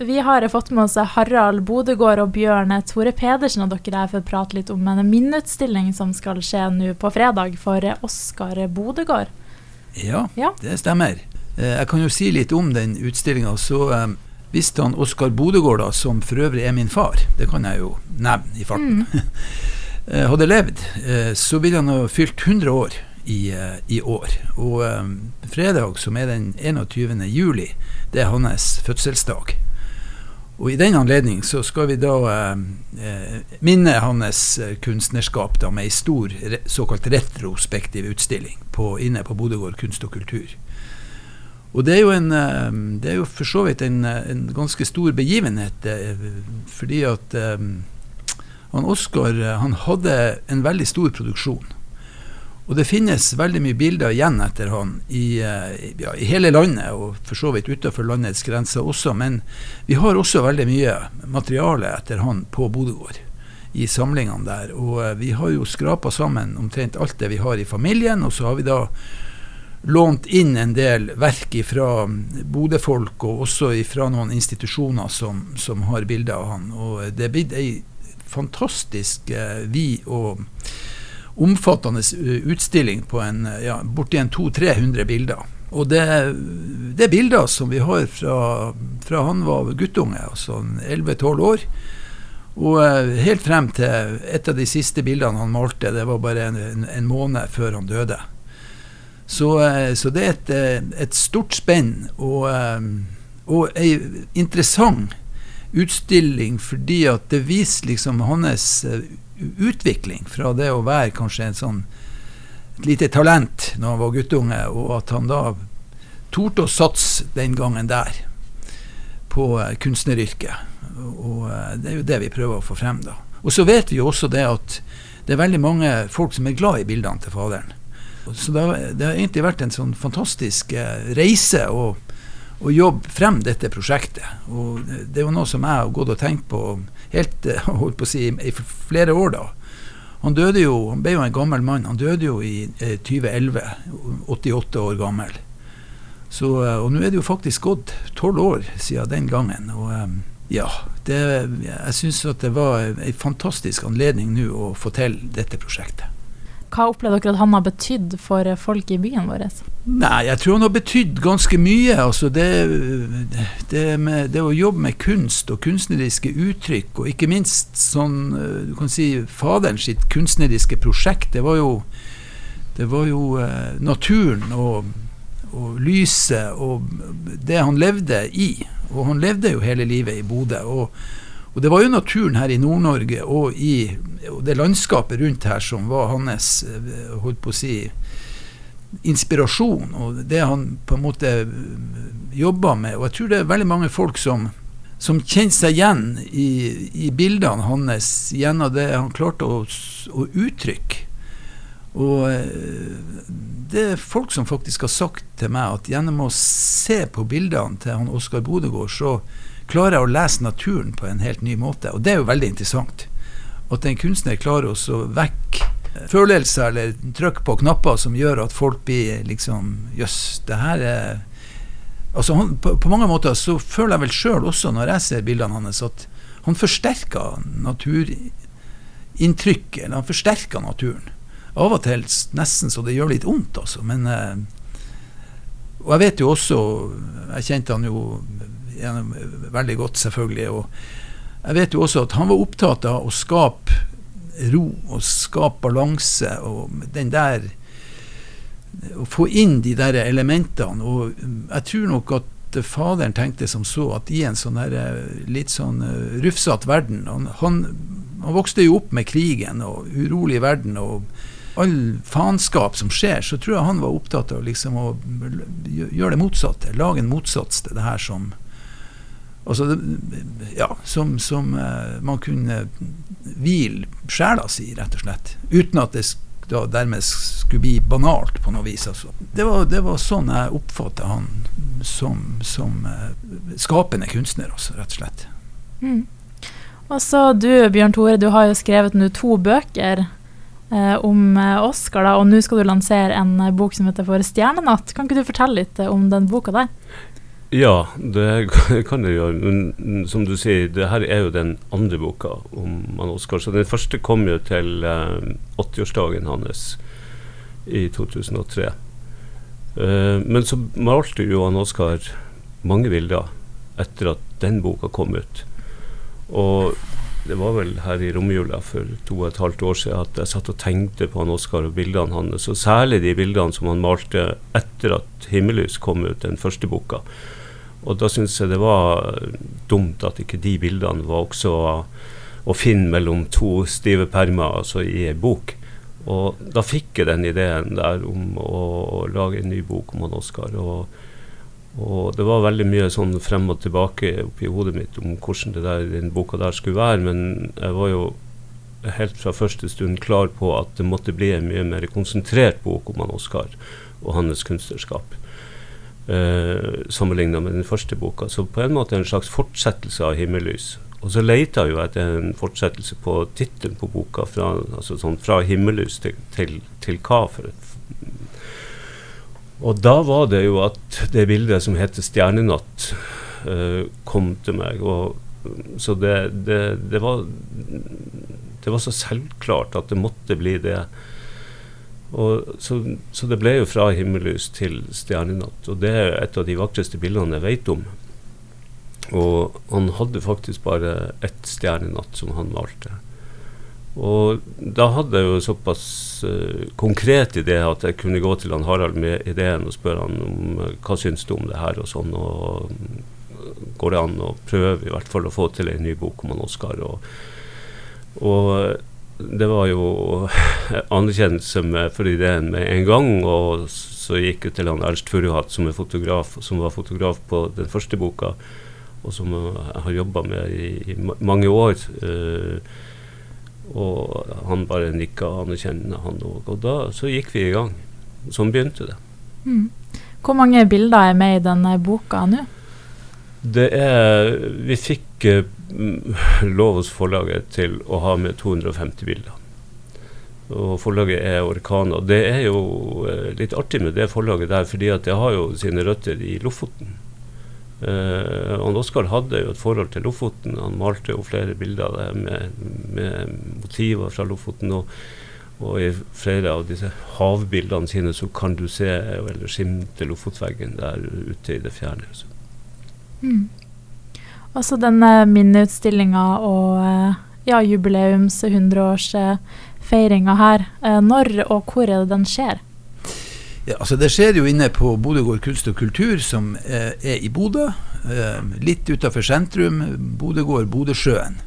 Vi har fått med oss Harald Bodegård og Bjørn Tore Pedersen, og dere her for å prate litt om en minneutstilling som skal skje nå på fredag for Oskar Bodegård. Ja, ja, det stemmer. Eh, jeg kan jo si litt om den utstillinga. Så um, visste han Oskar Bodegård, da, som for øvrig er min far, det kan jeg jo nevne i farten, mm. hadde levd, så ville han ha fylt 100 år i, i år. Og um, fredag, som er den 21. juli, det er hans fødselsdag. Og I den anledning så skal vi da eh, eh minne hans eh, kunstnerskap da med ei stor såkalt retrospektiv utstilling på, inne på Bodøgård kunst og kultur. Og Det er jo, en, eh, det er jo for så vidt en, en ganske stor begivenhet, fordi at eh, han Oskar han hadde en veldig stor produksjon. Og det finnes veldig mye bilder igjen etter han i, eh, ja, i hele landet, og for så vidt utenfor landets grenser også. Men vi har også veldig mye materiale etter han på Bodøgård i samlingene der. Og eh, vi har jo skrapa sammen omtrent alt det vi har i familien, og så har vi da lånt inn en del verk fra Bodø-folk, og også fra noen institusjoner som, som har bilder av han. Og det er blitt ei fantastisk eh, vid og omfattende utstilling på en, ja, borti en 200-300 bilder. Og det, det, er bilder som vi har fra, fra han var guttunge, altså 11-12 år. Og eh, helt frem til et av de siste bildene han malte, det var bare en, en, en måned før han døde. Så, eh, så det er et, eh, et, stort spenn og, og ei interessant utstilling fordi at det viser liksom hans utvikling fra det å være kanskje en sånn et lite talent når han var guttunge, og at han da torde å satse den gangen der på uh, kunstneryrket. Og uh, det er jo det vi prøver å få frem, da. Og så vet vi jo også det at det er veldig mange folk som er glad i bildene til faderen. Så det har, det har egentlig vært en sånn fantastisk uh, reise å, å jobbe frem dette prosjektet. Og det er jo noe som jeg har gått og tenkt på helt eh, holdt på å si, i flere år, da. Han døde jo, han ble jo en gammel mann. Han døde jo i eh, 2011, 88 år gammel. Så, eh, og nå er det jo faktisk gått tolv år siden den gangen. Og eh, ja, det, jeg syns at det var en fantastisk anledning nå å få til dette prosjektet. Hva opplever dere at han har betydd for folk i byen vår? Nei, Jeg tror han har betydd ganske mye. Altså det, det, med, det, å jobbe med kunst og kunstneriske uttrykk, og ikke minst sånn du kan si faderen sitt kunstneriske prosjekt, det var jo, det var jo uh, naturen og, og lyset og det han levde i. Og han levde jo hele livet i Bodø. og og det var jo naturen her i Nord-Norge og i og det landskapet rundt her som var hans eh, holdt på å si, inspirasjon, og det han på en måte eh, jobba med. Og jeg tror det er veldig mange folk som, som kjenner seg igjen i, i, bildene hans gjennom det han klarte å, å uttrykke. Og eh, det er folk som faktisk har sagt til meg at gjennom å se på bildene til han Oskar Bodegård, så klarer å lese naturen på en helt ny måte. Og det er jo veldig interessant. At en kunstner klarer å vekke følelser eller trykk på knapper som gjør at folk blir liksom Jøss, det her er Altså han, på, på, mange måter så føler jeg vel sjøl også, når jeg ser bildene hans, at han forsterker naturinntrykket. Eller han forsterker naturen. Av og til nesten så det gjør litt vondt, altså. Men eh, Og jeg vet jo også Jeg kjente han jo veldig godt, selvfølgelig. Og jeg vet jo også at han var opptatt av å skape ro og skape balanse. og den der Å få inn de der elementene. Og jeg tror nok at faderen tenkte som så at i en sånn der, litt sånn uh, rufsete verden han, han, han, vokste jo opp med krigen og urolig verden og all faenskap som skjer, så tror jeg han var opptatt av liksom å gjøre det motsatte. Lage en motsats til det her som Altså, ja, som, som uh, man kunne hvile sjela si, rett og slett. Uten at det da dermed skulle bli banalt på noe vis. Altså. Det, var, det var sånn jeg oppfatta han som, som uh, skapende kunstner, også, rett og slett. Mm. Og så du, Bjørn Tore, du har jo skrevet nå to bøker eh, om Oscar, da, og nå skal du lansere en bok som heter For stjernenatt. Kan ikke du fortelle litt om den boka der? Ja, det kan jeg gjøre. Men som du sier, det her er jo den andre boka om han Oskar. Så den første kom jo til eh, 80-årsdagen hans i 2003. Eh, men så malte jo han Oskar mange bilder etter at den boka kom ut. Og det var vel her i romjula for to og et halvt år siden at jeg satt og tenkte på han Oskar og bildene hans. Og særlig de bildene som han malte etter at 'Himmellys' kom ut, den første boka. Og da syns jeg det var dumt at ikke de bildene var også å finne mellom to stive permer, altså i ei bok. Og da fikk jeg den ideen der om å lage en ny bok om han Oskar. Og og det var veldig mye sånn frem og tilbake oppi hodet mitt om hvordan det der, den boka der skulle være, men jeg var jo helt fra første stund klar på at det måtte bli en mye mer konsentrert bok om han Oskar og hans kunstnerskap. Eh, Sammenligna med den første boka. Så på en måte en slags fortsettelse av 'Himmellys'. Og så leita jeg etter en fortsettelse på tittelen på boka, fra, altså sånn, fra 'Himmellys' til, til, til hva for og da var det jo at det bildet som heter 'Stjernenatt', uh, kom til meg. Og, så det, det, det, var Det var så selvklart at det måtte bli det. Og så, så det ble jo fra himmellys til stjernenatt. Og det er et av de vakreste bildene jeg vet om. Og han hadde faktisk bare ett stjernenatt som han malte. Og da hadde jeg jo såpass uh, konkret idé at jeg kunne gå til han Harald med ideen og spørre han om uh, hva syns du om det her og sånn. Og uh, går det an å prøve i hvert fall å få til en ny bok om han Oskar. Og, og, det var jo anerkjennelse med, for ideen med en gang. Og så gikk jeg til han Ernst Furuhat, som, er fotograf, som var fotograf på den første boka, og som jeg har jobba med i, i, mange år. Uh, og han bare nikka anerkjennende, han òg. Og da så gikk vi i gang. Sånn begynte det. Mm. Hvor mange bilder er med i denne boka nå? Det er Vi fikk uh, lov hos forlaget til å ha med 250 bilder. Og forlaget er Orkana. Det er jo uh, litt artig med det forlaget der, fordi at det har jo sine røtter i Lofoten. Eh, han Oskar hadde jo et forhold til Lofoten. Han malte jo flere bilder der med, med motiver fra Lofoten. Og, og, i flere av disse havbildene sine så kan du se eller skimte Lofotveggen der ute i det fjerne. Mm. Også denne minneutstillinga og eh, ja, jubileums og hundreårsfeiringa her. Eh, når og hvor er det den skjer? Ja, altså Det skjer jo inne på Bodø gård kunst og kultur, som eh, er i Bodø. Eh, litt utafor sentrum. Bodø gård, Bodøsjøen.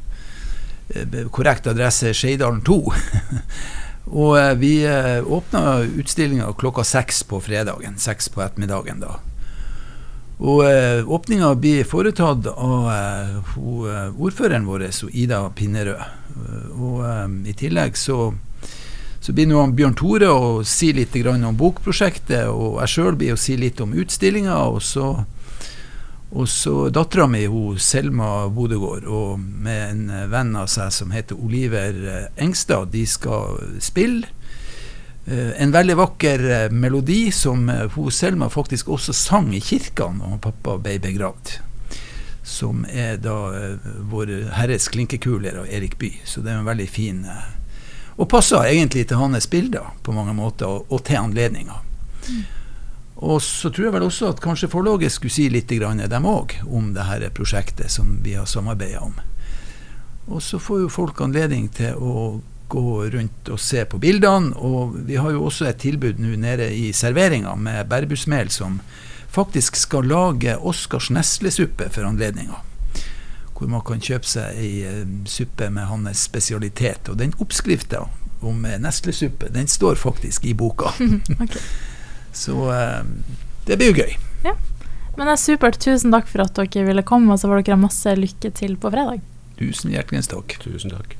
Eh, korrekt adresse Skeidalen 2. og eh, vi eh, åpna utstillinga klokka seks på fredagen. Seks på ettermiddagen da. Og eh, åpninga blir foretatt av eh, ho, ordføreren vår, Ida Pinnerød. Og i tillegg så så blir nå Bjørn Tore å si litt om bokprosjektet, og jeg sjøl blir å si litt om utstillinga. Og så, så dattera mi, Selma Bodegård, og med en venn av seg som heter Oliver eh, Engstad, de skal spille. Uh, en veldig vakker uh, melodi som uh, hun Selma faktisk også sang i kirka når pappa ble begravd. Som er da Vår Herres klinkekuler av Erik Bye. Så det er en veldig fin og passer egentlig til hans bilder på mange måter, og, og til anledninga. Mm. Og så tror jeg vel også at kanskje forlaget skulle si litt, grann, dem òg, om det her prosjektet som vi har samarbeida om. Og så får jo folk anledning til å gå rundt og se på bildene. Og vi har jo også et tilbud nå nede i serveringa med bærebusmel som faktisk skal lage Oscars neslesuppe for anledninga hvor man kan kjøpe seg ei uh, suppe med hans spesialitet. Og den oppskrifta om neslesuppe, den står faktisk i boka. okay. Så uh, det blir jo gøy. Ja. Men det er supert. Tusen takk for at dere ville komme, og så får dere masse lykke til på fredag. Tusen hjertelig takk. Tusen takk.